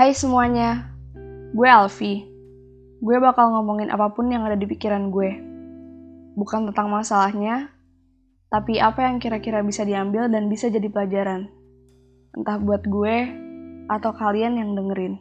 Hai semuanya, gue Alfi. Gue bakal ngomongin apa pun yang ada di pikiran gue. Bukan tentang masalahnya, tapi apa yang kira-kira bisa diambil dan bisa jadi pelajaran. Entah buat gue atau kalian yang dengerin.